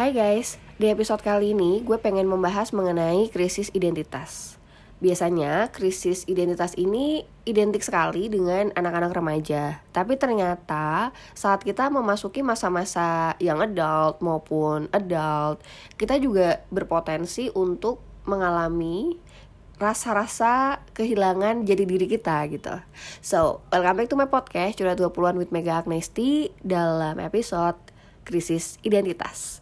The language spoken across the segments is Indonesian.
Hai guys, di episode kali ini gue pengen membahas mengenai krisis identitas. Biasanya krisis identitas ini identik sekali dengan anak-anak remaja. Tapi ternyata saat kita memasuki masa-masa yang adult maupun adult, kita juga berpotensi untuk mengalami rasa-rasa kehilangan jadi diri kita gitu. So, welcome back to my podcast Curhat 20-an with Mega Agnesti dalam episode Krisis Identitas.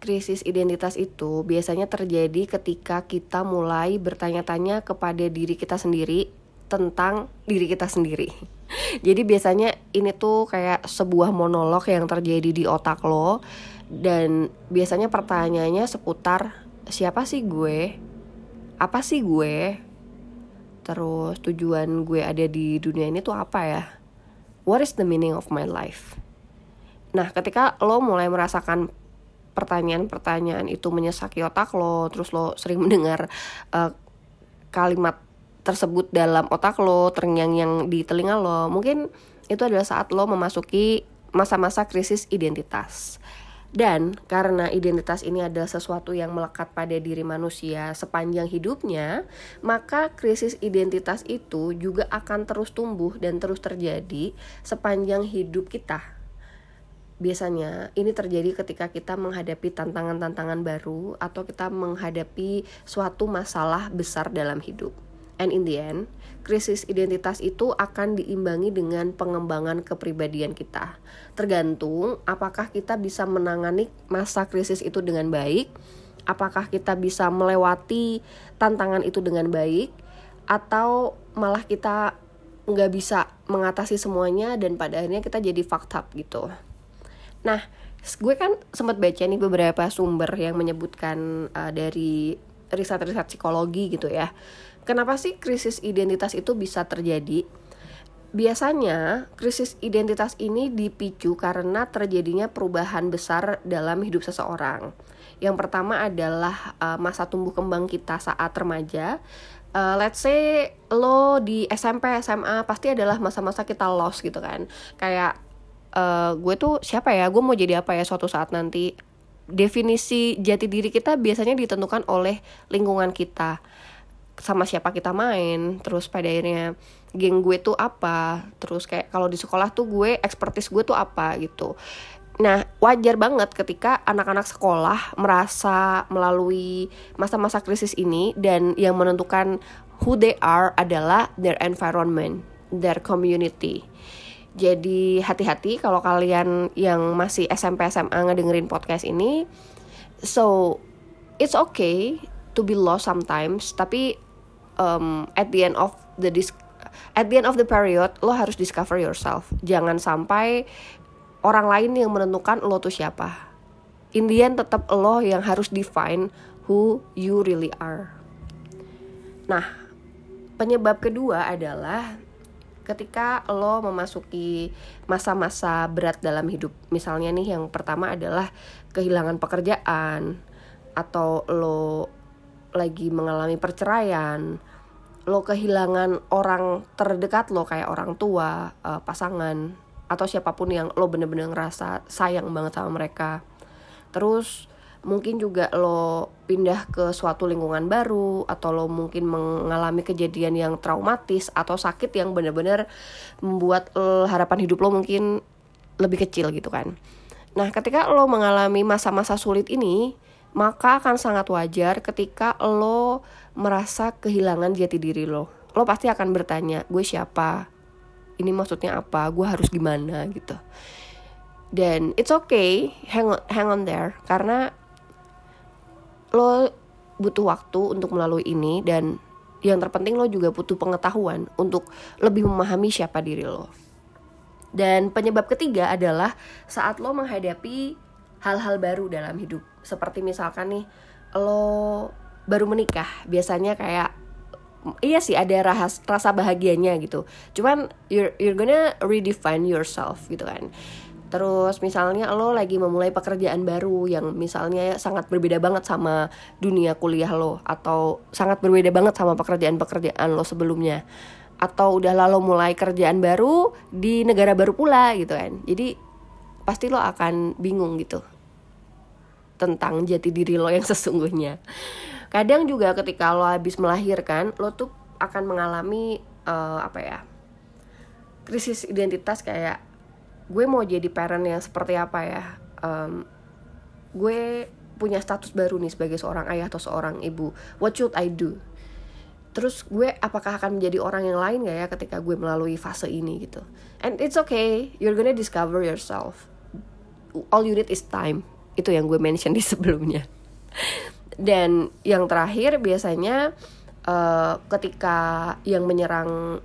Krisis identitas itu biasanya terjadi ketika kita mulai bertanya-tanya kepada diri kita sendiri tentang diri kita sendiri. Jadi biasanya ini tuh kayak sebuah monolog yang terjadi di otak lo dan biasanya pertanyaannya seputar siapa sih gue? Apa sih gue? Terus tujuan gue ada di dunia ini tuh apa ya? What is the meaning of my life? Nah, ketika lo mulai merasakan pertanyaan-pertanyaan itu menyesaki otak lo terus lo sering mendengar uh, kalimat tersebut dalam otak lo terngiang-ngiang di telinga lo. Mungkin itu adalah saat lo memasuki masa-masa krisis identitas. Dan karena identitas ini adalah sesuatu yang melekat pada diri manusia sepanjang hidupnya, maka krisis identitas itu juga akan terus tumbuh dan terus terjadi sepanjang hidup kita biasanya ini terjadi ketika kita menghadapi tantangan-tantangan baru atau kita menghadapi suatu masalah besar dalam hidup. And in the end, krisis identitas itu akan diimbangi dengan pengembangan kepribadian kita. Tergantung apakah kita bisa menangani masa krisis itu dengan baik, apakah kita bisa melewati tantangan itu dengan baik, atau malah kita nggak bisa mengatasi semuanya dan pada akhirnya kita jadi fucked up gitu. Nah, gue kan sempat baca nih beberapa sumber yang menyebutkan uh, dari riset-riset psikologi gitu ya. Kenapa sih krisis identitas itu bisa terjadi? Biasanya krisis identitas ini dipicu karena terjadinya perubahan besar dalam hidup seseorang. Yang pertama adalah uh, masa tumbuh kembang kita saat remaja. Uh, let's say lo di SMP, SMA pasti adalah masa-masa kita lost gitu kan. Kayak uh, gue tuh siapa ya? Gue mau jadi apa ya suatu saat nanti? Definisi jati diri kita biasanya ditentukan oleh lingkungan kita. Sama siapa kita main terus pada akhirnya geng gue tuh apa? Terus kayak kalau di sekolah tuh gue ekspertis gue tuh apa gitu. Nah, wajar banget ketika anak-anak sekolah merasa melalui masa-masa krisis ini dan yang menentukan who they are adalah their environment, their community. Jadi hati-hati kalau kalian yang masih SMP SMA ngedengerin podcast ini. So it's okay to be lost sometimes, tapi um, at the end of the at the end of the period lo harus discover yourself. Jangan sampai orang lain yang menentukan lo tuh siapa. In the end tetap lo yang harus define who you really are. Nah, penyebab kedua adalah ketika lo memasuki masa-masa berat dalam hidup. Misalnya nih yang pertama adalah kehilangan pekerjaan atau lo lagi mengalami perceraian lo kehilangan orang terdekat lo kayak orang tua uh, pasangan atau siapa pun yang lo bener-bener ngerasa sayang banget sama mereka. Terus mungkin juga lo pindah ke suatu lingkungan baru atau lo mungkin mengalami kejadian yang traumatis atau sakit yang benar-benar membuat lo, harapan hidup lo mungkin lebih kecil gitu kan. Nah, ketika lo mengalami masa-masa sulit ini, maka akan sangat wajar ketika lo merasa kehilangan jati diri lo. Lo pasti akan bertanya, gue siapa? Ini maksudnya apa? Gue harus gimana gitu. Dan it's okay, hang on, hang on there karena lo butuh waktu untuk melalui ini dan yang terpenting lo juga butuh pengetahuan untuk lebih memahami siapa diri lo. Dan penyebab ketiga adalah saat lo menghadapi hal-hal baru dalam hidup. Seperti misalkan nih lo baru menikah, biasanya kayak iya sih ada rasa rasa bahagianya gitu. Cuman you're you're gonna redefine yourself gitu kan. Terus misalnya lo lagi memulai pekerjaan baru yang misalnya sangat berbeda banget sama dunia kuliah lo atau sangat berbeda banget sama pekerjaan-pekerjaan lo sebelumnya. atau udah lalu mulai kerjaan baru di negara baru pula gitu kan jadi pasti lo akan bingung gitu tentang jati diri lo yang sesungguhnya kadang juga ketika lo habis melahirkan lo tuh akan mengalami uh, apa ya krisis identitas kayak gue mau jadi parent yang seperti apa ya? Um, gue punya status baru nih sebagai seorang ayah atau seorang ibu. What should I do? Terus gue apakah akan menjadi orang yang lain gak ya ketika gue melalui fase ini gitu? And it's okay. You're gonna discover yourself. All you need is time. Itu yang gue mention di sebelumnya. Dan yang terakhir biasanya uh, ketika yang menyerang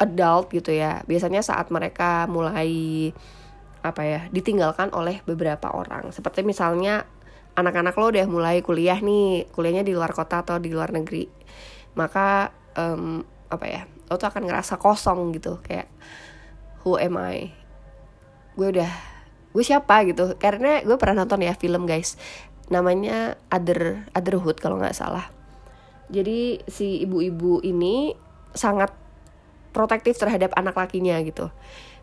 adult gitu ya. Biasanya saat mereka mulai apa ya ditinggalkan oleh beberapa orang. Seperti misalnya anak-anak lo udah mulai kuliah nih kuliahnya di luar kota atau di luar negeri. Maka um, apa ya lo tuh akan ngerasa kosong gitu. Kayak who am I? Gue udah gue siapa gitu. Karena gue pernah nonton ya film guys. Namanya Other Otherhood kalau nggak salah. Jadi si ibu-ibu ini sangat protektif terhadap anak lakinya gitu.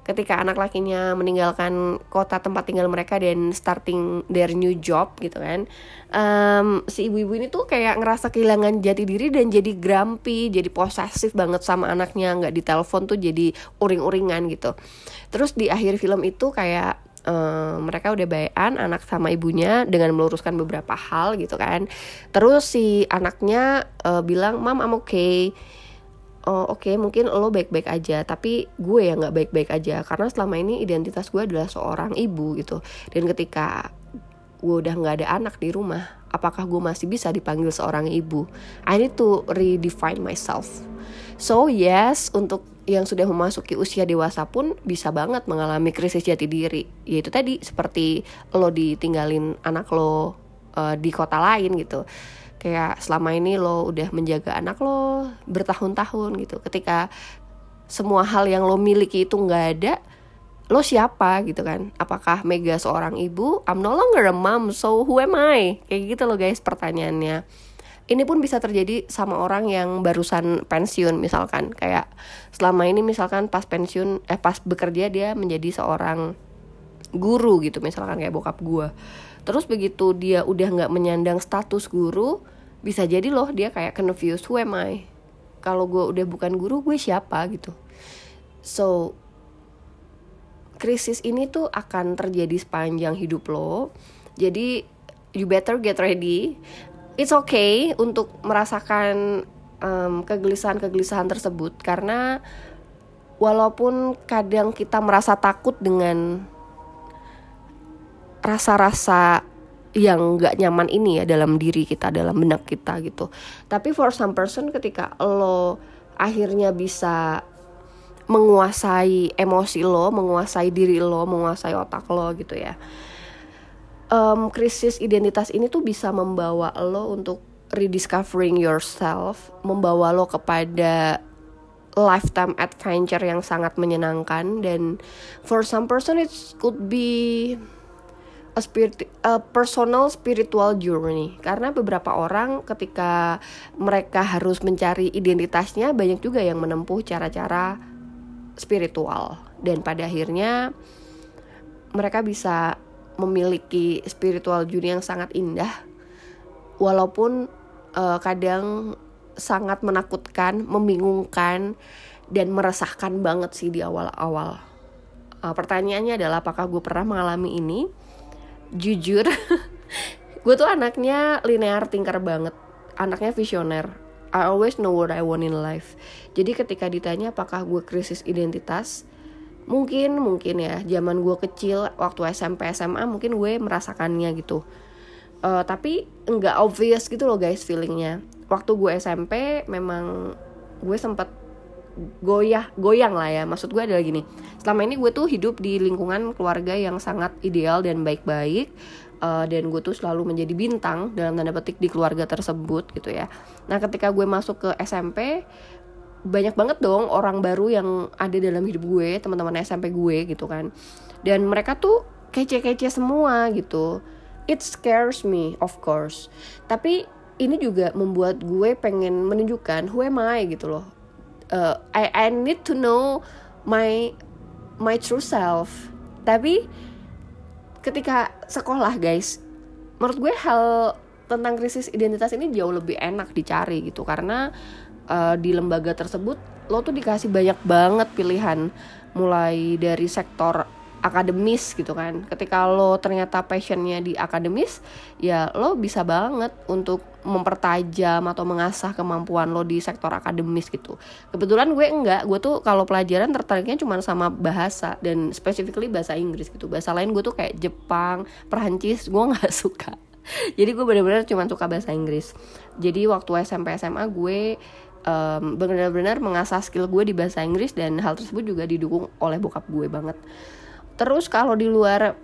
Ketika anak lakinya meninggalkan kota tempat tinggal mereka dan starting their new job gitu kan um, si ibu-ibu ini tuh kayak ngerasa kehilangan jati diri dan jadi grumpy jadi posesif banget sama anaknya nggak ditelepon tuh jadi uring-uringan gitu. Terus di akhir film itu kayak um, mereka udah bayan anak sama ibunya dengan meluruskan beberapa hal gitu kan. Terus si anaknya uh, bilang mam I'm okay oh, oke okay, mungkin lo baik-baik aja tapi gue yang nggak baik-baik aja karena selama ini identitas gue adalah seorang ibu gitu. Dan ketika gue udah nggak ada anak di rumah apakah gue masih bisa dipanggil seorang ibu? I need to redefine myself. So yes untuk yang sudah memasuki usia dewasa pun bisa banget mengalami krisis jati diri. Yaitu tadi seperti lo ditinggalin anak lo uh, di kota lain gitu kayak selama ini lo udah menjaga anak lo bertahun-tahun gitu. Ketika semua hal yang lo miliki itu nggak ada lo siapa gitu kan? Apakah Mega seorang ibu? I'm no longer a mom so who am I? Kayak gitu lo guys pertanyaannya. Ini pun bisa terjadi sama orang yang barusan pensiun misalkan. Kayak selama ini misalkan pas pensiun eh pas bekerja dia menjadi seorang guru gitu misalkan kayak bokap gue terus begitu dia udah nggak menyandang status guru bisa jadi loh dia kayak confused who am I? Kalau gue udah bukan guru gue siapa gitu. So krisis ini tuh akan terjadi sepanjang hidup lo. Jadi you better get ready. It's okay untuk merasakan um, kegelisahan-kegelisahan tersebut. Karena walaupun kadang kita merasa takut dengan rasa-rasa yang nggak nyaman ini ya dalam diri kita dalam benak kita gitu. Tapi for some person ketika lo akhirnya bisa menguasai emosi lo menguasai diri lo menguasai otak lo gitu ya um, krisis identitas ini tuh bisa membawa lo untuk rediscovering yourself membawa lo kepada lifetime adventure yang sangat menyenangkan. Dan for some person it could be a spirit a personal spiritual journey karena beberapa orang ketika mereka harus mencari identitasnya banyak juga yang menempuh cara-cara spiritual dan pada akhirnya mereka bisa memiliki spiritual journey yang sangat indah walaupun uh, kadang sangat menakutkan, membingungkan dan meresahkan banget sih di awal-awal. Uh, pertanyaannya adalah apakah gue pernah mengalami ini? Jujur gue tuh anaknya linear thinker banget. Anaknya visioner. I always know what I want in life. Jadi ketika ditanya apakah gue krisis identitas mungkin mungkin ya. Zaman gue kecil waktu SMP SMA mungkin gue merasakannya gitu. Uh, tapi nggak obvious gitu loh guys feelingnya. Waktu gue SMP memang gue sempet goyah goyang lah ya. Maksud gue adalah gini selama ini gue tuh hidup di lingkungan keluarga yang sangat ideal dan baik-baik uh, dan gue tuh selalu menjadi bintang dalam tanda petik di keluarga tersebut gitu ya. Nah ketika gue masuk ke SMP banyak banget dong orang baru yang ada dalam hidup gue teman-teman SMP gue gitu kan. Dan mereka tuh kece-kece semua gitu. It scares me of course. Tapi ini juga membuat gue pengen menunjukkan who am I gitu loh uh, I I need to know my my true self. Tapi ketika sekolah guys menurut gue hal tentang krisis identitas ini jauh lebih enak dicari gitu. Karena uh, di lembaga tersebut lo tuh dikasih banyak banget pilihan. Mulai dari sektor akademis gitu kan. Ketika lo ternyata passionnya di akademis ya lo bisa banget untuk mempertajam atau mengasah kemampuan lo di sektor akademis gitu. Kebetulan gue enggak. Gue tuh kalau pelajaran tertariknya cuma sama bahasa dan specifically bahasa Inggris gitu. Bahasa lain gue tuh kayak Jepang Perancis gue nggak suka. Jadi gue bener-bener cuma suka bahasa Inggris. Jadi waktu SMP SMA gue um, benar-benar mengasah skill gue di bahasa Inggris dan hal tersebut juga didukung oleh bokap gue banget Terus kalau di luar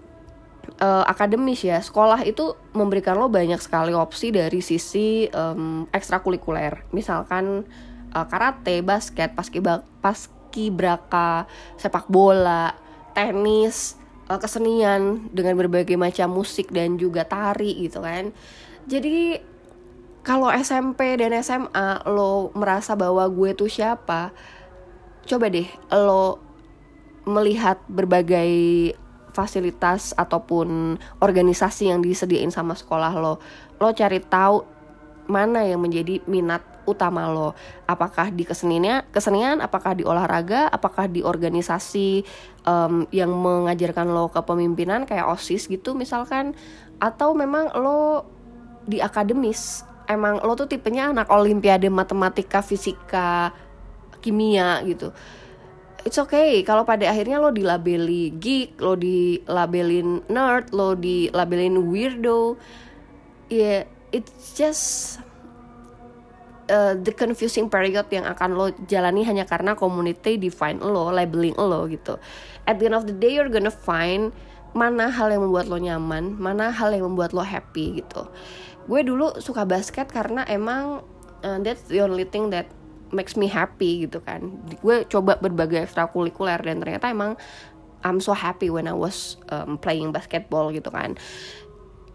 uh, akademis ya, sekolah itu memberikan lo banyak sekali opsi dari sisi um, ekstrakurikuler. Misalkan uh, karate, basket, paski paski braka, sepak bola, tenis, uh, kesenian dengan berbagai macam musik dan juga tari gitu kan. Jadi kalau SMP dan SMA lo merasa bahwa gue tuh siapa, coba deh lo melihat berbagai fasilitas ataupun organisasi yang disediain sama sekolah lo lo cari tahu mana yang menjadi minat utama lo. Apakah di keseniannya kesenian apakah di olahraga apakah di organisasi um, yang mengajarkan lo kepemimpinan kayak osis gitu misalkan atau memang lo di akademis. Emang lo tuh tipenya anak olimpiade matematika fisika kimia gitu it's okay kalau pada akhirnya lo dilabeli geek, lo dilabelin nerd, lo dilabelin weirdo. Ya, yeah, it's just uh, the confusing period yang akan lo jalani hanya karena community define lo, labeling lo gitu. At the end of the day you're gonna find mana hal yang membuat lo nyaman, mana hal yang membuat lo happy gitu. Gue dulu suka basket karena emang uh, that's the only thing that makes me happy gitu kan. Gue coba berbagai ekstrakurikuler dan ternyata emang I'm so happy when I was um, playing basketball gitu kan.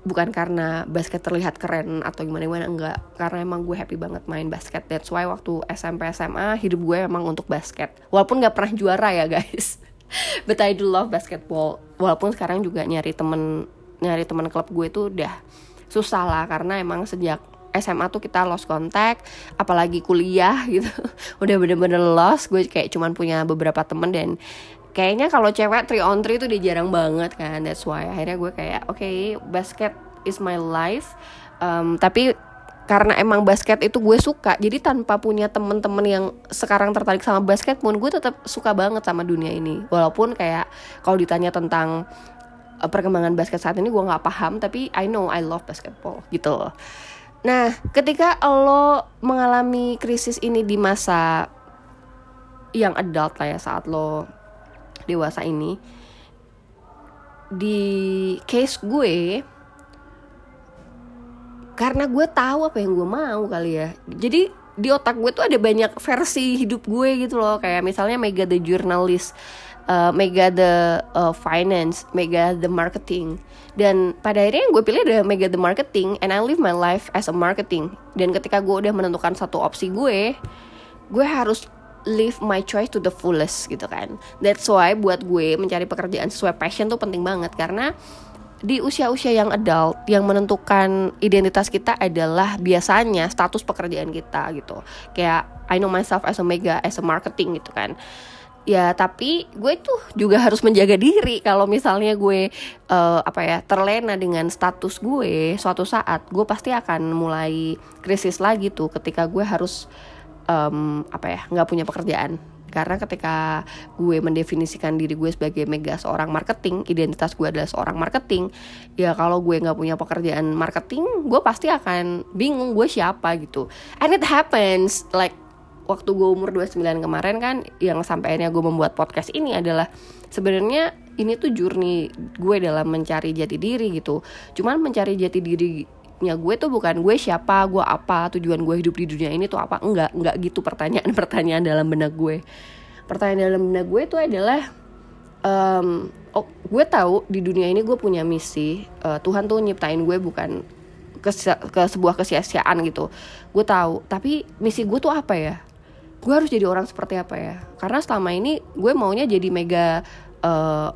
Bukan karena basket terlihat keren atau gimana gimana enggak. Karena emang gue happy banget main basket. That's why waktu SMP SMA hidup gue emang untuk basket. Walaupun nggak pernah juara ya guys. But I do love basketball. Walaupun sekarang juga nyari temen nyari temen klub gue tuh udah susah lah. Karena emang sejak SMA tuh kita lost contact apalagi kuliah gitu. Udah bener-bener lost gue kayak cuman punya beberapa temen dan kayaknya kalau cewek three on three tuh dia jarang banget kan. That's why akhirnya gue kayak oke okay, basket is my life. Um, tapi karena emang basket itu gue suka jadi tanpa punya temen-temen yang sekarang tertarik sama basket pun gue tetap suka banget sama dunia ini. Walaupun kayak kalau ditanya tentang uh, perkembangan basket saat ini gue nggak paham tapi I know I love basketball gitu loh Nah, ketika lo mengalami krisis ini di masa yang adult lah ya saat lo dewasa ini, di case gue karena gue tahu apa yang gue mau kali ya. Jadi di otak gue tuh ada banyak versi hidup gue gitu loh, kayak misalnya Mega the Journalist uh, Mega the uh, Finance, Mega the Marketing. Dan pada akhirnya yang gue pilih adalah Mega the Marketing and I live my life as a marketing. Dan ketika gue udah menentukan satu opsi gue, gue harus live my choice to the fullest gitu kan. That's why buat gue mencari pekerjaan sesuai passion tuh penting banget karena di usia-usia yang adult yang menentukan identitas kita adalah biasanya status pekerjaan kita gitu. Kayak I know myself as a mega as a marketing gitu kan ya tapi gue tuh juga harus menjaga diri kalau misalnya gue uh, apa ya terlena dengan status gue suatu saat gue pasti akan mulai krisis lagi tuh ketika gue harus um, apa ya nggak punya pekerjaan. Karena ketika gue mendefinisikan diri gue sebagai mega seorang marketing identitas gue adalah seorang marketing ya kalau gue nggak punya pekerjaan marketing gue pasti akan bingung gue siapa gitu. And it happens like waktu gue umur 29 kemarin kan yang sampai akhirnya gue membuat podcast ini adalah sebenarnya ini tuh journey gue dalam mencari jati diri gitu. Cuman mencari jati dirinya gue tuh bukan gue siapa gue apa tujuan gue hidup di dunia ini tuh apa. Enggak enggak gitu pertanyaan pertanyaan dalam benak gue pertanyaan dalam benak gue itu adalah um, oh gue tahu di dunia ini gue punya misi uh, Tuhan tuh nyiptain gue bukan ke, ke sebuah kesia-siaan gitu. Gue tahu tapi misi gue tuh apa ya gue harus jadi orang seperti apa ya karena selama ini gue maunya jadi mega uh,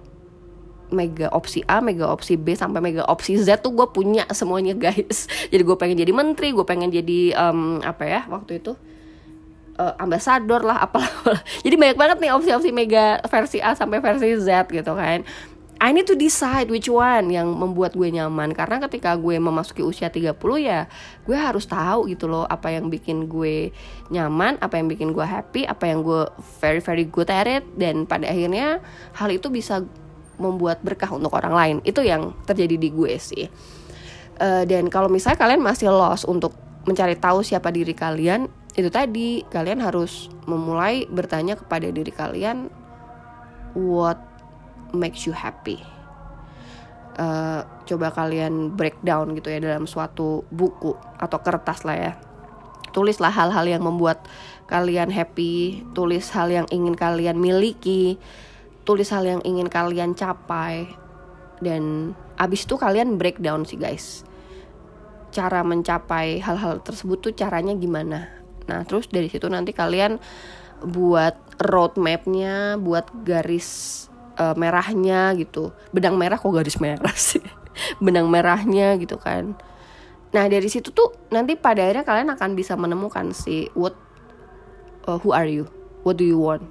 mega opsi A, mega opsi B sampai mega opsi Z tuh gue punya semuanya guys. Jadi gue pengen jadi menteri, gue pengen jadi um, apa ya waktu itu uh, ambasador lah apalah. jadi banyak banget nih opsi-opsi mega versi A sampai versi Z gitu kan. I need to decide which one yang membuat gue nyaman karena ketika gue memasuki usia 30 ya gue harus tahu gitu loh apa yang bikin gue nyaman, apa yang bikin gue happy, apa yang gue very very good at it dan pada akhirnya hal itu bisa membuat berkah untuk orang lain. Itu yang terjadi di gue sih. Uh, dan kalau misalnya kalian masih lost untuk mencari tahu siapa diri kalian, itu tadi kalian harus memulai bertanya kepada diri kalian what makes you happy. Uh, coba kalian breakdown gitu ya dalam suatu buku atau kertas lah ya. Tulislah hal-hal yang membuat kalian happy, tulis hal yang ingin kalian miliki, tulis hal yang ingin kalian capai, dan abis itu kalian breakdown sih guys. Cara mencapai hal-hal tersebut tuh caranya gimana? Nah terus dari situ nanti kalian buat roadmapnya, buat garis uh, merahnya gitu. Benang merah kok garis merah sih? Benang merahnya gitu kan. Nah dari situ tuh nanti pada akhirnya kalian akan bisa menemukan si what uh, who are you? What do you want?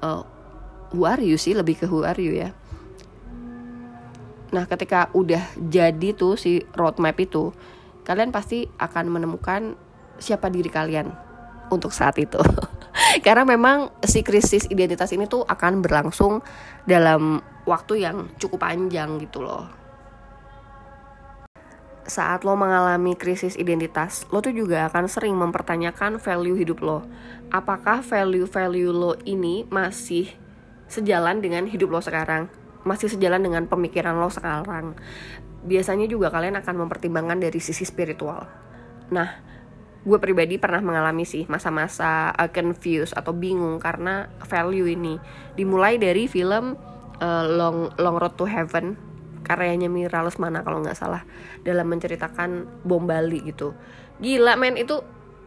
Uh, who are you sih? Lebih ke who are you ya. Nah ketika udah jadi tuh si roadmap itu kalian pasti akan menemukan siapa diri kalian untuk saat itu karena memang si krisis identitas ini tuh akan berlangsung dalam waktu yang cukup panjang gitu loh saat lo mengalami krisis identitas, lo tuh juga akan sering mempertanyakan value hidup lo. Apakah value-value lo ini masih sejalan dengan hidup lo sekarang? Masih sejalan dengan pemikiran lo sekarang? Biasanya juga kalian akan mempertimbangkan dari sisi spiritual. Nah, gue pribadi pernah mengalami sih masa-masa uh, confused atau bingung karena value ini. Dimulai dari film uh, Long Long Road to Heaven karyanya Mira Lesmana kalau nggak salah dalam menceritakan bom Bali gitu. Gila men itu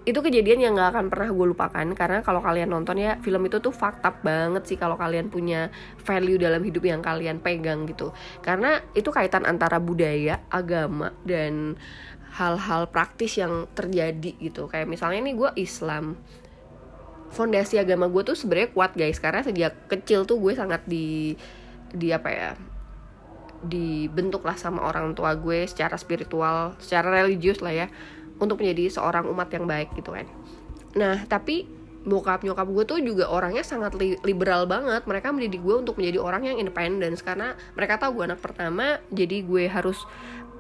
itu kejadian yang nggak akan pernah gue lupakan karena kalau kalian nonton ya film itu tuh fakta banget sih kalau kalian punya value dalam hidup yang kalian pegang gitu. Karena itu kaitan antara budaya agama dan hal-hal praktis yang terjadi gitu. Kayak misalnya nih gue Islam. Fondasi agama gue tuh sebenarnya kuat guys. Karena sejak kecil tuh gue sangat di di apa ya dibentuk lah sama orang tua gue secara spiritual secara religius lah ya untuk menjadi seorang umat yang baik gitu kan. Nah tapi bokap nyokap gue tuh juga orangnya sangat li liberal banget. Mereka mendidik gue untuk menjadi orang yang independen. Karena mereka tahu gue anak pertama jadi gue harus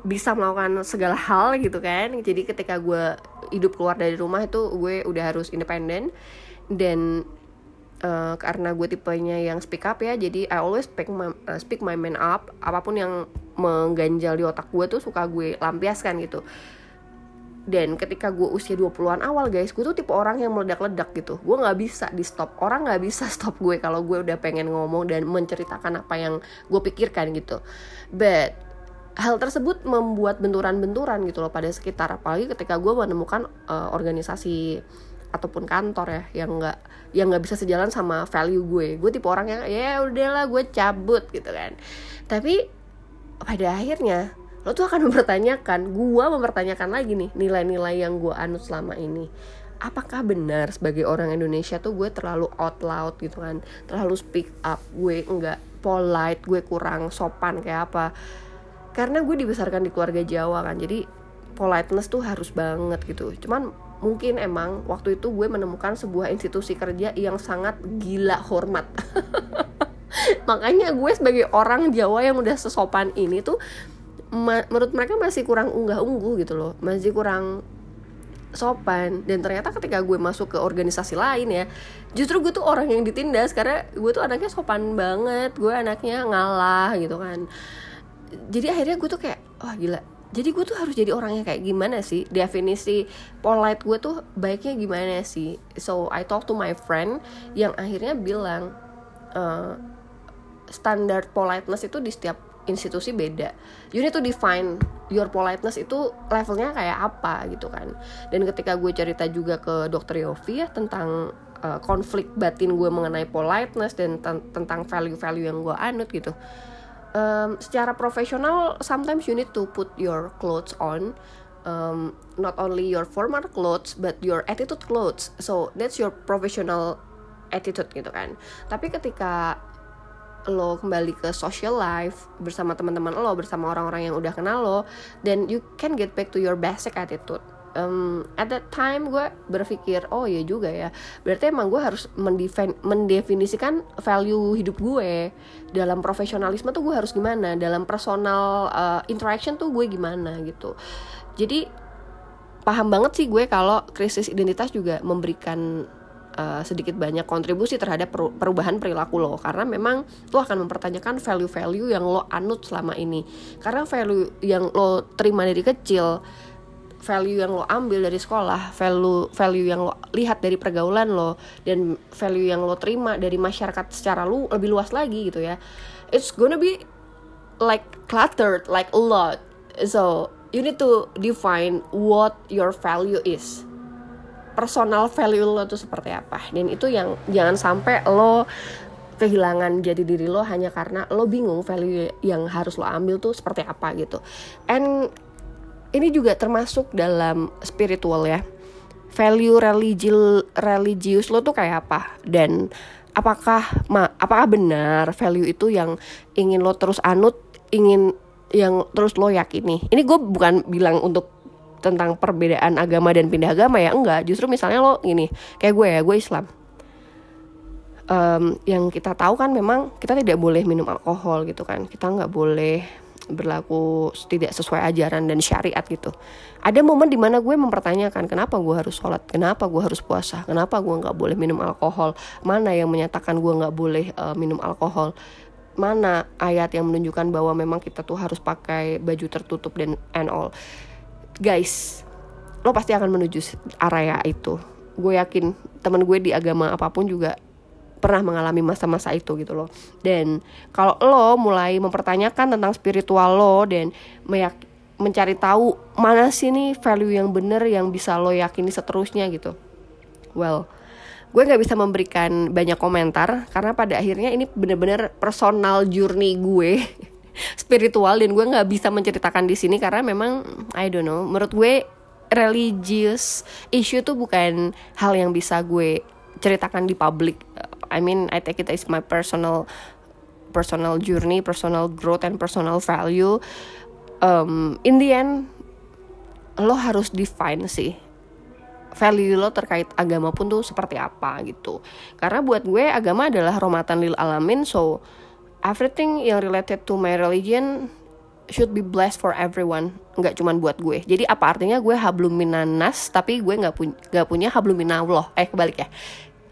bisa melakukan segala hal gitu kan. Jadi ketika gue hidup keluar dari rumah itu gue udah harus independen dan uh, karena gue tipenya yang speak up ya jadi I always speak my, uh, speak my man up. Apa pun yang mengganjal di otak gue tuh suka gue lampiaskan gitu. Dan ketika gue usia 20-an awal guys gue tuh tipe orang yang meledak-ledak gitu. Gue nggak bisa di stop. Orang nggak bisa stop gue kalau gue udah pengen ngomong dan menceritakan apa yang gue pikirkan gitu. But hal tersebut membuat benturan-benturan gitu loh pada sekitar. Apalagi ketika gue menemukan uh, organisasi ataupun kantor ya yang nggak yang nggak bisa sejalan sama value gue. Gue tipe orang yang ya udahlah gue cabut gitu kan. Tapi pada akhirnya lo tuh akan mempertanyakan gue mempertanyakan lagi nih nilai-nilai yang gue anut selama ini. Apakah benar sebagai orang Indonesia tuh gue terlalu out loud gitu kan? Terlalu speak up gue nggak polite gue kurang sopan kayak apa karena gue dibesarkan di keluarga Jawa kan jadi politeness tuh harus banget gitu. Cuman mungkin emang waktu itu gue menemukan sebuah institusi kerja yang sangat gila hormat. Makanya gue sebagai orang Jawa yang udah sesopan ini tuh menurut mereka masih kurang unggah ungguh gitu loh. Masih kurang sopan. Dan ternyata ketika gue masuk ke organisasi lain ya justru gue tuh orang yang ditindas karena gue tuh anaknya sopan banget. Gue anaknya ngalah gitu kan jadi akhirnya gue tuh kayak wah gila. Jadi gue tuh harus jadi orang yang kayak gimana sih? Definisi polite gue tuh baiknya gimana sih? So I talk to my friend yang akhirnya bilang uh, standar politeness itu di setiap institusi beda. You need to define your politeness itu levelnya kayak apa gitu kan. Dan ketika gue cerita juga ke dokter Yofi ya tentang uh, konflik batin gue mengenai politeness dan tentang value-value yang gue anut gitu um, secara profesional sometimes you need to put your clothes on um, not only your formal clothes but your attitude clothes. So that's your professional attitude gitu kan. Tapi ketika lo kembali ke social life bersama teman-teman lo bersama orang-orang yang udah kenal lo then you can get back to your basic attitude um, at that time gue berpikir oh ya juga ya. Berarti emang gue harus mendefinisikan value hidup gue. Dalam profesionalisme tuh gue harus gimana? Dalam personal uh, interaction tuh gue gimana gitu. Jadi paham banget sih gue kalau krisis identitas juga memberikan uh, sedikit banyak kontribusi terhadap perubahan perilaku lo. Karena memang lo akan mempertanyakan value-value yang lo anut selama ini. Karena value yang lo terima dari kecil value yang lo ambil dari sekolah, value value yang lo lihat dari pergaulan lo dan value yang lo terima dari masyarakat secara lu lebih luas lagi gitu ya. It's gonna be like cluttered like a lot. So, you need to define what your value is personal value lo tuh seperti apa dan itu yang jangan sampai lo kehilangan jadi diri lo hanya karena lo bingung value yang harus lo ambil tuh seperti apa gitu and ini juga termasuk dalam spiritual ya. Value religi religius lo tuh kayak apa? Dan apakah ma apakah benar value itu yang ingin lo terus anut ingin yang terus lo yakini? Ini gue bukan bilang untuk tentang perbedaan agama dan pindah agama ya enggak. Justru misalnya lo gini kayak gue ya gue Islam. Um, yang kita tahu kan memang kita tidak boleh minum alkohol gitu kan. Kita nggak boleh berlaku tidak sesuai ajaran dan syariat gitu. Ada momen di mana gue mempertanyakan kenapa gue harus sholat, kenapa gue harus puasa, kenapa gue nggak boleh minum alkohol, mana yang menyatakan gue nggak boleh uh, minum alkohol, mana ayat yang menunjukkan bahwa memang kita tuh harus pakai baju tertutup dan and all? Guys lo pasti akan menuju area itu. Gue yakin teman gue di agama apa pun juga pernah mengalami masa-masa itu gitu loh. Dan kalau lo mulai mempertanyakan tentang spiritual lo dan mencari tahu mana sih nih value yang bener yang bisa lo yakini seterusnya gitu. Well gue nggak bisa memberikan banyak komentar karena pada akhirnya ini bener-bener personal journey gue spiritual dan gue nggak bisa menceritakan di sini karena memang I don't know menurut gue religious issue tuh bukan hal yang bisa gue ceritakan di publik I mean I take it as my personal personal journey personal growth and personal value. Um, in the end lo harus define sih value lo terkait agama pun tuh seperti apa gitu. Karena buat gue agama adalah rahmatan lil alamin so everything yang related to my religion should be blessed for everyone nggak cuman buat gue. Jadi apa artinya gue hablum minanas tapi gue nggak punya nggak punya hablum minallah eh kebalik ya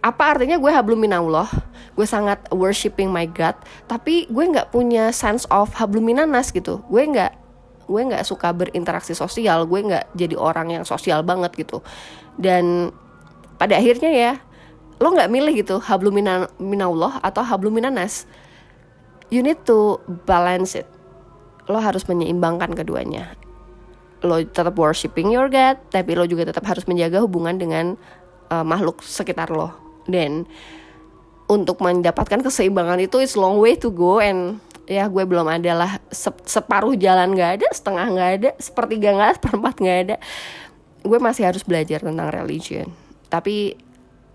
apa artinya gue hablum minallah? Gue sangat worshiping my God tapi gue nggak punya sense of hablum minanas gitu. Gue nggak gue nggak suka berinteraksi sosial. Gue nggak jadi orang yang sosial banget gitu. Dan pada akhirnya ya lo nggak milih gitu hablum minallah atau hablum minanas you need to balance it. Lo harus menyeimbangkan keduanya. Lo tetap worshiping your God tapi lo juga tetap harus menjaga hubungan dengan uh, makhluk sekitar lo dan untuk mendapatkan keseimbangan itu it's long way to go and ya gue belum ada lah. Separuh jalan gak ada setengah gak ada sepertiga gak ada seperempat gak ada. Gue masih harus belajar tentang religion. Tapi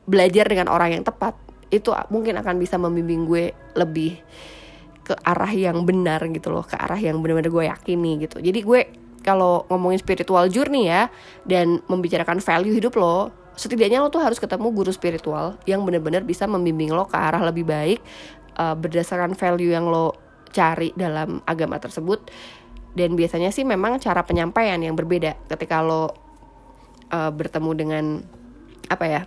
belajar dengan orang yang tepat itu mungkin akan bisa membimbing gue lebih ke arah yang benar gitu loh ke arah yang benar-benar gue yakini gitu. Jadi gue kalau ngomongin spiritual journey ya dan membicarakan value hidup lo setidaknya lo tuh harus ketemu guru spiritual yang benar-benar bisa membimbing lo ke arah lebih baik uh, berdasarkan value yang lo cari dalam agama tersebut. Dan biasanya sih memang cara penyampaian yang berbeda ketika lo uh, bertemu dengan apa ya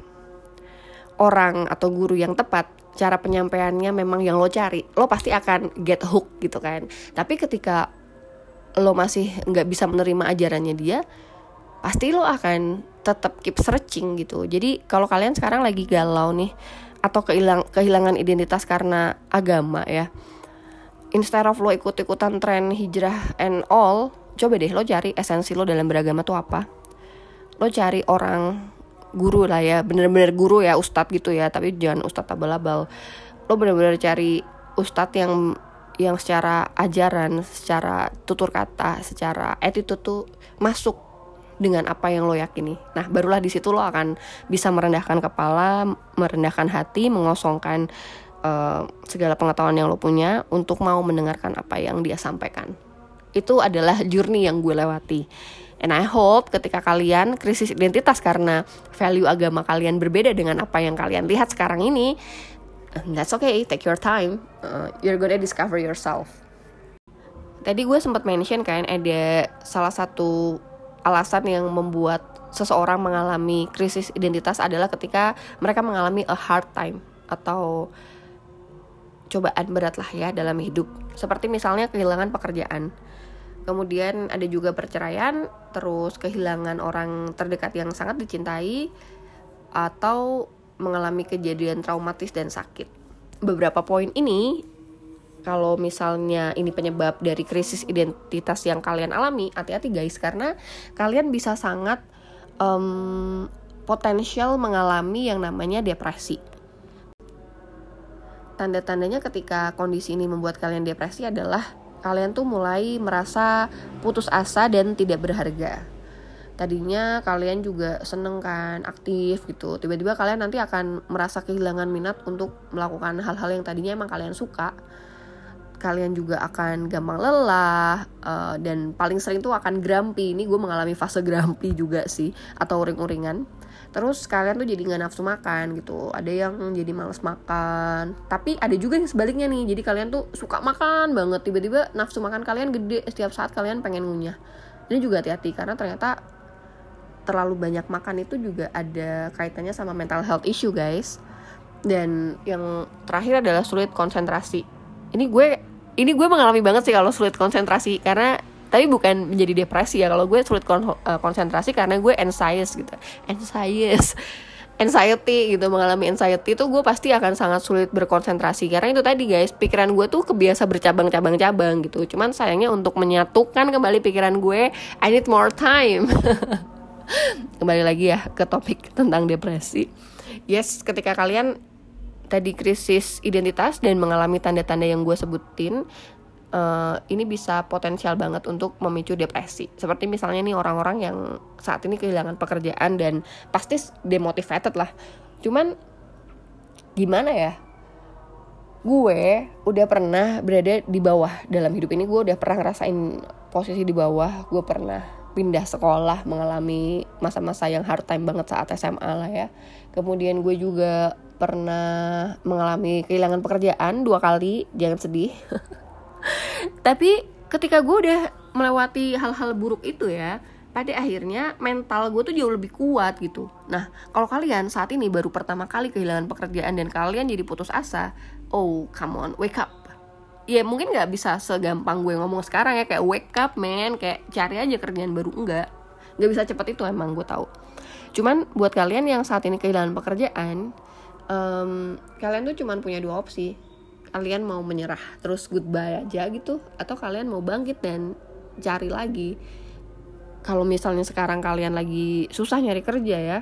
orang atau guru yang tepat cara penyampaiannya memang yang lo cari lo pasti akan get hook gitu kan. Tapi ketika lo masih nggak bisa menerima ajarannya dia pasti lo akan tetap keep searching gitu. Jadi kalau kalian sekarang lagi galau nih atau kehilang kehilangan identitas karena agama ya instead of lo ikut-ikutan tren hijrah and all coba deh lo cari esensi lo dalam beragama tuh apa. Lo cari orang guru lah ya bener-bener guru ya ustadz gitu ya tapi jangan ustadz abal-abal lo bener-bener cari ustadz yang yang secara ajaran secara tutur kata secara attitude tuh masuk dengan apa yang lo yakini. Nah, barulah di situ lo akan bisa merendahkan kepala, merendahkan hati, mengosongkan uh, segala pengetahuan yang lo punya untuk mau mendengarkan apa yang dia sampaikan. Itu adalah journey yang gue lewati. And I hope ketika kalian krisis identitas karena value agama kalian berbeda dengan apa yang kalian lihat sekarang ini, that's okay, take your time. Uh, you're gonna discover yourself. Tadi gue sempat mention kan ada salah satu alasan yang membuat seseorang mengalami krisis identitas adalah ketika mereka mengalami a hard time atau cobaan berat lah ya dalam hidup. Seperti misalnya kehilangan pekerjaan kemudian ada juga perceraian terus kehilangan orang terdekat yang sangat dicintai atau mengalami kejadian traumatis dan sakit beberapa poin ini kalau misalnya ini penyebab dari krisis identitas yang kalian alami hati-hati guys karena kalian bisa sangat um, potensial mengalami yang namanya depresi tanda-tandanya ketika kondisi ini membuat kalian depresi adalah kalian tuh mulai merasa putus asa dan tidak berharga. Tadinya kalian juga seneng kan, aktif gitu. Tiba-tiba kalian nanti akan merasa kehilangan minat untuk melakukan hal-hal yang tadinya emang kalian suka. Kalian juga akan gampang lelah uh, dan paling sering tuh akan grumpy. Ini gue mengalami fase grumpy juga sih atau uring-uringan. Terus kalian tuh jadi nggak nafsu makan gitu. Ada yang jadi males makan. Tapi ada juga yang sebaliknya nih. Jadi kalian tuh suka makan banget. Tiba-tiba nafsu makan kalian gede. Setiap saat kalian pengen ngunyah. Ini juga hati-hati karena ternyata terlalu banyak makan itu juga ada kaitannya sama mental health issue guys. Dan yang terakhir adalah sulit konsentrasi. Ini gue ini gue mengalami banget sih kalau sulit konsentrasi karena tapi bukan menjadi depresi ya kalau gue sulit kon uh, konsentrasi karena gue anxious gitu. Anxious. Anxiety gitu mengalami anxiety itu gue pasti akan sangat sulit berkonsentrasi karena itu tadi guys pikiran gue tuh kebiasa bercabang-cabang-cabang gitu. Cuman sayangnya untuk menyatukan kembali pikiran gue I need more time. Kembali lagi ya ke topik tentang depresi. Yes ketika kalian tadi krisis identitas dan mengalami tanda-tanda yang gue sebutin uh, ini bisa potensial banget untuk memicu depresi. Seperti misalnya nih orang-orang yang saat ini kehilangan pekerjaan dan pasti demotivated lah. Cuman gimana ya? Gue udah pernah berada di bawah dalam hidup ini. Gue udah pernah ngerasain posisi di bawah. Gue pernah pindah sekolah, mengalami masa-masa yang hard time banget saat SMA lah ya. Kemudian gue juga pernah mengalami kehilangan pekerjaan dua kali. Jangan sedih. tapi ketika gue udah melewati hal-hal buruk itu ya pada akhirnya mental gue tuh jauh lebih kuat gitu nah kalau kalian saat ini baru pertama kali kehilangan pekerjaan dan kalian jadi putus asa oh come on wake up ya mungkin nggak bisa segampang gue ngomong sekarang ya kayak wake up man kayak cari aja kerjaan baru enggak nggak bisa cepat itu emang gue tahu cuman buat kalian yang saat ini kehilangan pekerjaan um, kalian tuh cuman punya dua opsi. Kalian mau menyerah terus goodbye aja gitu atau kalian mau bangkit dan cari lagi. Kalau misalnya sekarang kalian lagi susah nyari kerja ya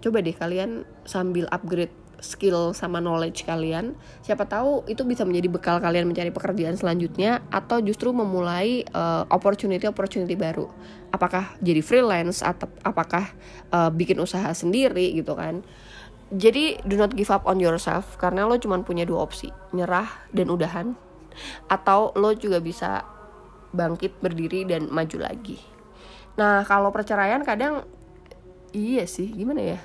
coba deh kalian sambil upgrade skill sama knowledge kalian. Siapa tahu itu bisa menjadi bekal kalian mencari pekerjaan selanjutnya atau justru memulai uh, opportunity opportunity baru. Apakah jadi freelance atau apakah uh, bikin usaha sendiri gitu kan jadi do not give up on yourself karena lo cuma punya dua opsi nyerah dan udahan atau lo juga bisa bangkit berdiri dan maju lagi. Nah kalau perceraian kadang iya sih gimana ya?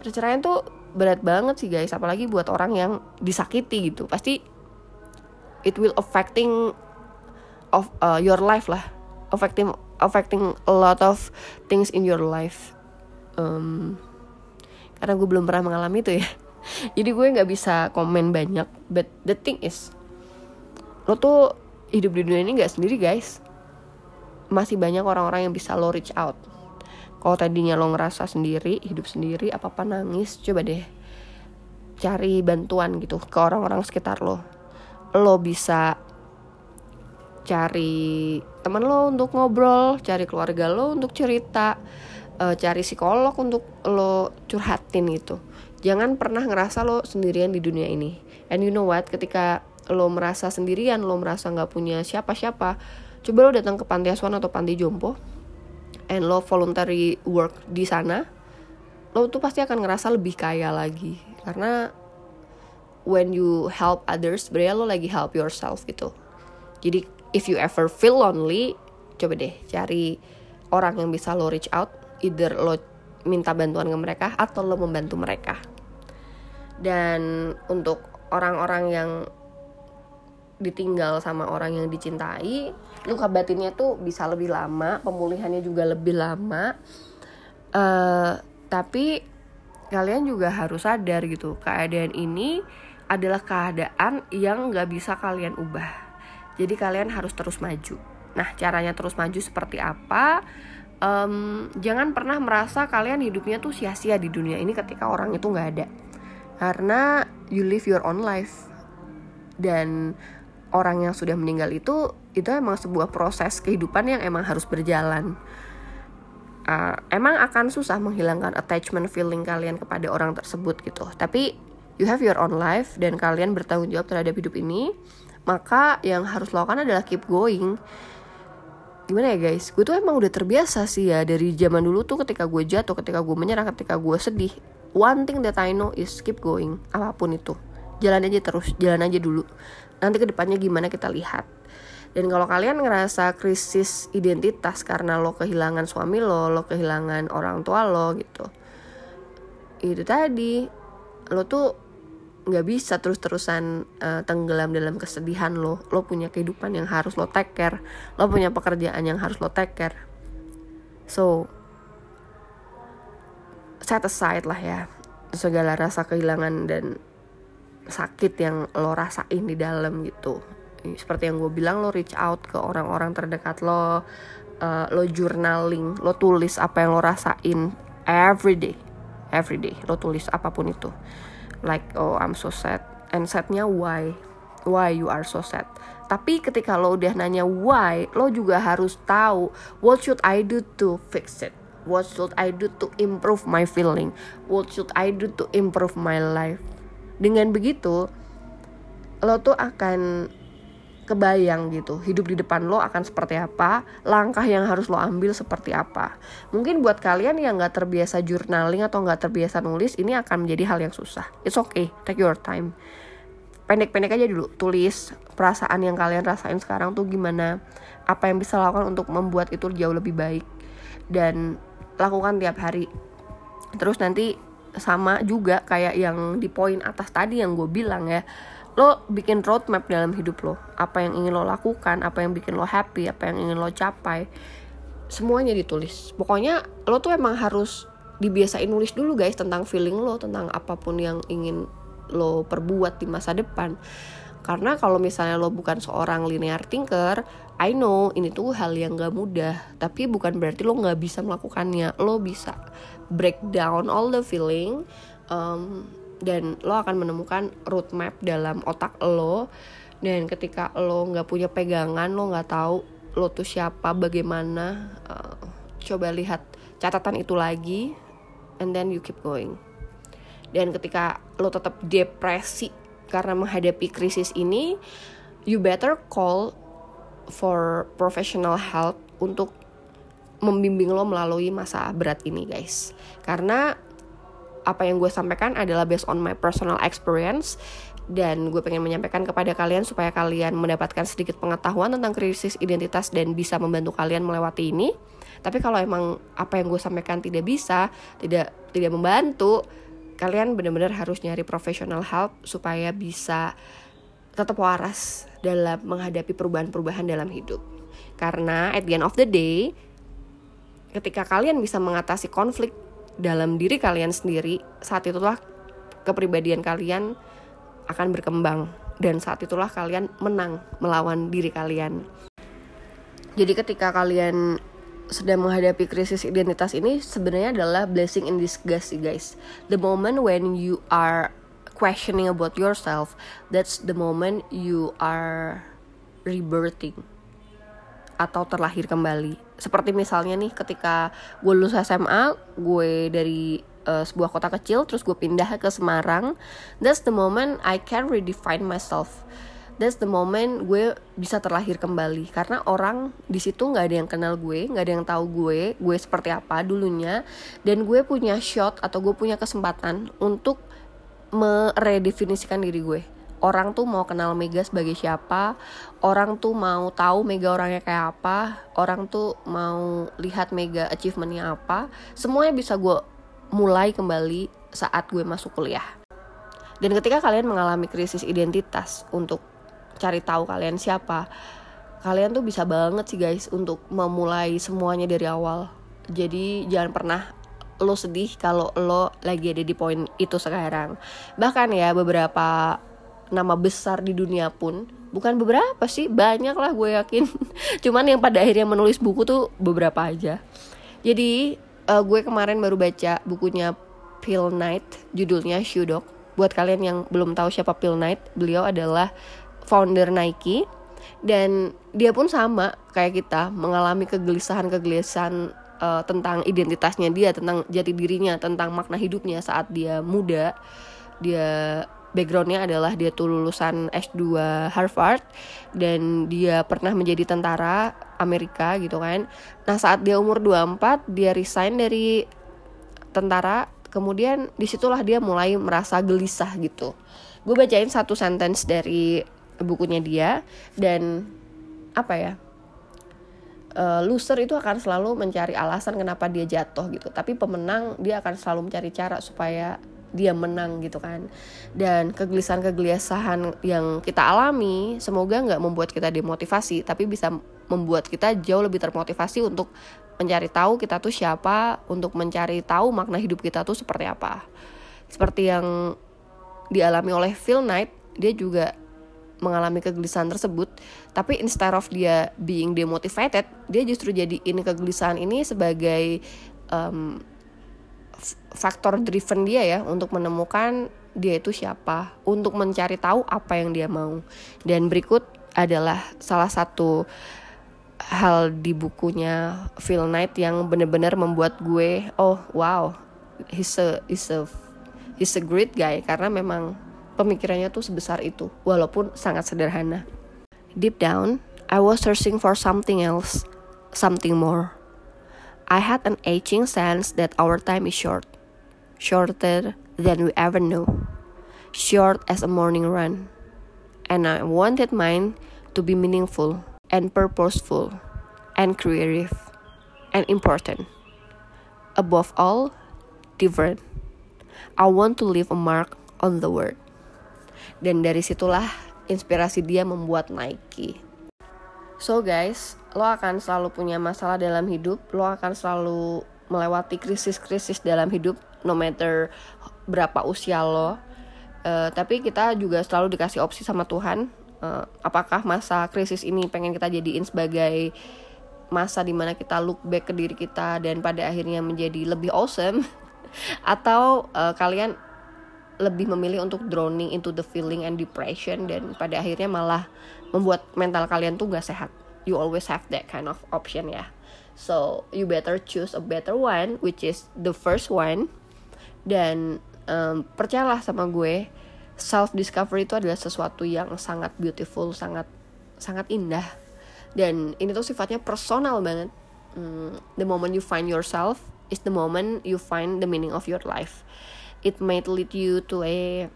Perceraian tuh berat banget sih guys apalagi buat orang yang disakiti gitu. Pasti it will affecting of uh, your life lah. Affecting affecting a lot of things in your life. Um, karena gue belum pernah mengalami itu ya. Jadi gue nggak bisa komen banyak but the thing is lo tuh hidup di dunia ini nggak sendiri guys. Masih banyak orang-orang yang bisa lo reach out. Kalau tadinya lo ngerasa sendiri hidup sendiri apa apa nangis coba deh cari bantuan gitu ke orang-orang sekitar lo. Lo bisa cari teman lo untuk ngobrol cari keluarga lo untuk cerita uh, cari psikolog untuk lo curhatin gitu. Jangan pernah ngerasa lo sendirian di dunia ini. And you know what? Ketika lo merasa sendirian lo merasa nggak punya siapa-siapa coba lo datang ke panti asuhan atau panti jompo and lo voluntary work di sana lo tuh pasti akan ngerasa lebih kaya lagi. Karena when you help others sebenarnya lo lagi help yourself gitu. Jadi if you ever feel lonely coba deh cari orang yang bisa lo reach out either lo minta bantuan ke mereka atau lo membantu mereka. Dan untuk orang-orang yang ditinggal sama orang yang dicintai luka batinnya tuh bisa lebih lama pemulihannya juga lebih lama. Uh, tapi kalian juga harus sadar gitu keadaan ini adalah keadaan yang nggak bisa kalian ubah. Jadi kalian harus terus maju. Nah caranya terus maju seperti apa um, jangan pernah merasa kalian hidupnya tuh sia-sia di dunia ini ketika orang itu nggak ada. Karena you live your own life. Dan orang yang sudah meninggal itu itu emang sebuah proses kehidupan yang emang harus berjalan. Uh, emang akan susah menghilangkan attachment feeling kalian kepada orang tersebut gitu. Tapi you have your own life dan kalian bertanggung jawab terhadap hidup ini maka yang harus lakukan adalah keep going gimana ya guys? Gue tuh emang udah terbiasa sih ya dari zaman dulu tuh ketika gue jatuh ketika gue menyerah ketika gue sedih one thing that I know is keep going apa pun itu. Jalan aja terus jalan aja dulu. Nanti ke depannya gimana kita lihat. Dan kalau kalian ngerasa krisis identitas karena lo kehilangan suami lo lo kehilangan orang tua lo gitu itu tadi lo tuh nggak bisa terus-terusan uh, tenggelam dalam kesedihan lo. Lo punya kehidupan yang harus lo take care. Lo punya pekerjaan yang harus lo take care. So set aside lah ya segala rasa kehilangan dan sakit yang lo rasain di dalam gitu. Seperti yang gue bilang lo reach out ke orang-orang terdekat lo uh, lo journaling lo tulis apa yang lo rasain every day. Every day lo tulis apa pun itu like oh I'm so sad. And sadnya why? Why you are so sad? Tapi ketika lo udah nanya why lo juga harus tahu what should I do to fix it? What should I do to improve my feeling? What should I do to improve my life? Dengan begitu lo tuh akan kebayang gitu hidup di depan lo akan seperti apa langkah yang harus lo ambil seperti apa. Mungkin buat kalian yang nggak terbiasa journaling atau nggak terbiasa nulis ini akan menjadi hal yang susah. It's okay take your time. Pendek-pendek aja dulu tulis perasaan yang kalian rasain sekarang tuh gimana apa yang bisa lakukan untuk membuat itu jauh lebih baik dan lakukan tiap hari. Terus nanti sama juga kayak yang di poin atas tadi yang gue bilang ya lo bikin roadmap dalam hidup lo. Apa yang ingin lo lakukan apa yang bikin lo happy apa yang ingin lo capai. Semuanya ditulis. Pokoknya lo tuh emang harus dibiasain nulis dulu guys tentang feeling lo tentang apa pun yang ingin lo perbuat di masa depan. Karena kalau misalnya lo bukan seorang linear thinker I know ini tuh hal yang gak mudah. Tapi bukan berarti lo gak bisa melakukannya. Lo bisa break down all the feeling um, dan lo akan menemukan roadmap dalam otak lo. Dan ketika lo nggak punya pegangan lo nggak tahu lo tuh siapa bagaimana uh, coba lihat catatan itu lagi and then you keep going. Dan ketika lo tetap depresi karena menghadapi krisis ini you better call for professional help untuk membimbing lo melalui masa berat ini guys. Karena apa yang gue sampaikan adalah based on my personal experience dan gue pengen menyampaikan kepada kalian supaya kalian mendapatkan sedikit pengetahuan tentang krisis identitas dan bisa membantu kalian melewati ini. Tapi kalau emang apa yang gue sampaikan tidak bisa, tidak tidak membantu, kalian benar-benar harus nyari professional help supaya bisa tetap waras dalam menghadapi perubahan-perubahan dalam hidup. Karena at the end of the day, ketika kalian bisa mengatasi konflik dalam diri kalian sendiri saat itulah kepribadian kalian akan berkembang dan saat itulah kalian menang melawan diri kalian. Jadi ketika kalian sedang menghadapi krisis identitas ini sebenarnya adalah blessing in disguise guys. The moment when you are questioning about yourself, that's the moment you are rebirthing. Atau terlahir kembali. Seperti misalnya nih ketika gue lulus SMA, gue dari uh, sebuah kota kecil terus gue pindah ke Semarang. That's the moment I can redefine myself. That's the moment gue bisa terlahir kembali karena orang di situ nggak ada yang kenal gue, nggak ada yang tahu gue, gue seperti apa dulunya, dan gue punya shot atau gue punya kesempatan untuk meredefinisikan diri gue orang tuh mau kenal Mega sebagai siapa, orang tuh mau tahu Mega orangnya kayak apa, orang tuh mau lihat Mega achievementnya apa, semuanya bisa gue mulai kembali saat gue masuk kuliah. Dan ketika kalian mengalami krisis identitas untuk cari tahu kalian siapa, kalian tuh bisa banget sih guys untuk memulai semuanya dari awal. Jadi jangan pernah lo sedih kalau lo lagi ada di poin itu sekarang. Bahkan ya beberapa nama besar di dunia pun bukan beberapa sih banyak lah gue yakin. Cuman yang pada akhirnya menulis buku tuh beberapa aja. Jadi uh, gue kemarin baru baca bukunya Phil Knight judulnya Shoe Dog. Buat kalian yang belum tahu siapa Phil Knight beliau adalah founder Nike. Dan dia pun sama kayak kita mengalami kegelisahan-kegelisahan uh, tentang identitasnya dia tentang jati dirinya tentang makna hidupnya saat dia muda. Dia backgroundnya adalah dia tuh lulusan S2 Harvard dan dia pernah menjadi tentara Amerika gitu kan. Nah saat dia umur 24 dia resign dari tentara kemudian di situlah dia mulai merasa gelisah gitu. Gue bacain satu sentence dari bukunya dia dan apa ya uh, loser itu akan selalu mencari alasan kenapa dia jatuh gitu tapi pemenang dia akan selalu mencari cara supaya dia menang gitu kan. Dan kegelisahan-kegelisahan yang kita alami semoga nggak membuat kita demotivasi tapi bisa membuat kita jauh lebih termotivasi untuk mencari tahu kita tuh siapa untuk mencari tahu makna hidup kita tuh seperti apa. Seperti yang dialami oleh Phil Knight dia juga mengalami kegelisahan tersebut tapi instead of dia being demotivated dia justru jadi ini kegelisahan ini sebagai um, faktor driven dia ya untuk menemukan dia itu siapa, untuk mencari tahu apa yang dia mau. Dan berikut adalah salah satu hal di bukunya Phil Knight yang benar-benar membuat gue oh wow he's a he's a he's a great guy karena memang pemikirannya tuh sebesar itu walaupun sangat sederhana. Deep down, I was searching for something else, something more. I had an aching sense that our time is short shorter than we ever knew, short as a morning run. And I wanted mine to be meaningful and purposeful and creative and important. Above all, different. I want to leave a mark on the world. Dan dari situlah inspirasi dia membuat Nike. So guys, lo akan selalu punya masalah dalam hidup, lo akan selalu melewati krisis-krisis dalam hidup no matter berapa usia lo. Uh, tapi kita juga selalu dikasih opsi sama Tuhan. Uh, apakah masa krisis ini pengen kita jadiin sebagai masa di mana kita look back ke diri kita dan pada akhirnya menjadi lebih awesome? Atau uh, kalian lebih memilih untuk drowning into the feeling and depression dan pada akhirnya malah membuat mental kalian tuh gak sehat. You always have that kind of option ya. So you better choose a better one which is the first one. Dan um, percayalah sama gue self discovery itu adalah sesuatu yang sangat beautiful sangat sangat indah. Dan ini tuh sifatnya personal banget. Um, the moment you find yourself is the moment you find the meaning of your life. It might lead you to a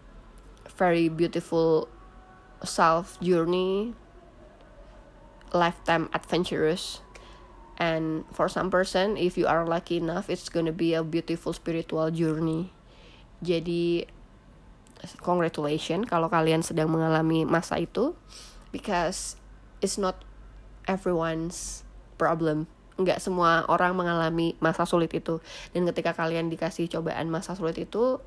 very beautiful self journey lifetime adventurous and for some person if you are lucky enough it's gonna be a beautiful spiritual journey. Jadi congratulations kalau kalian sedang mengalami masa itu because it's not everyone's problem. Nggak semua orang mengalami masa sulit itu. Dan ketika kalian dikasih cobaan masa sulit itu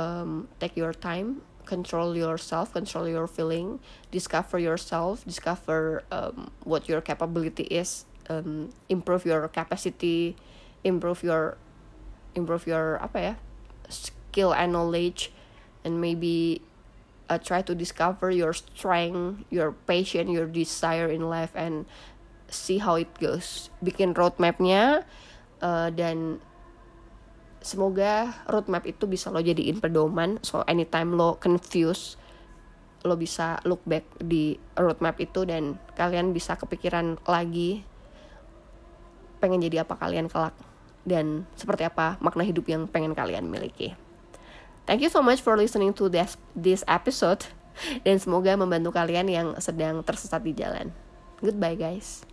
um, take your time control yourself control your feeling discover yourself discover um, what your capability is um, improve your capacity improve your improve your apa ya skill and knowledge and maybe uh, try to discover your strength your passion your desire in life and see how it goes. Bikin roadmapnya uh, dan semoga roadmap itu bisa lo jadiin pedoman so anytime lo confused lo bisa look back di roadmap itu dan kalian bisa kepikiran lagi pengen jadi apa kalian kelak dan seperti apa makna hidup yang pengen kalian miliki. Thank you so much for listening to this this episode dan semoga membantu kalian yang sedang tersesat di jalan. Goodbye guys.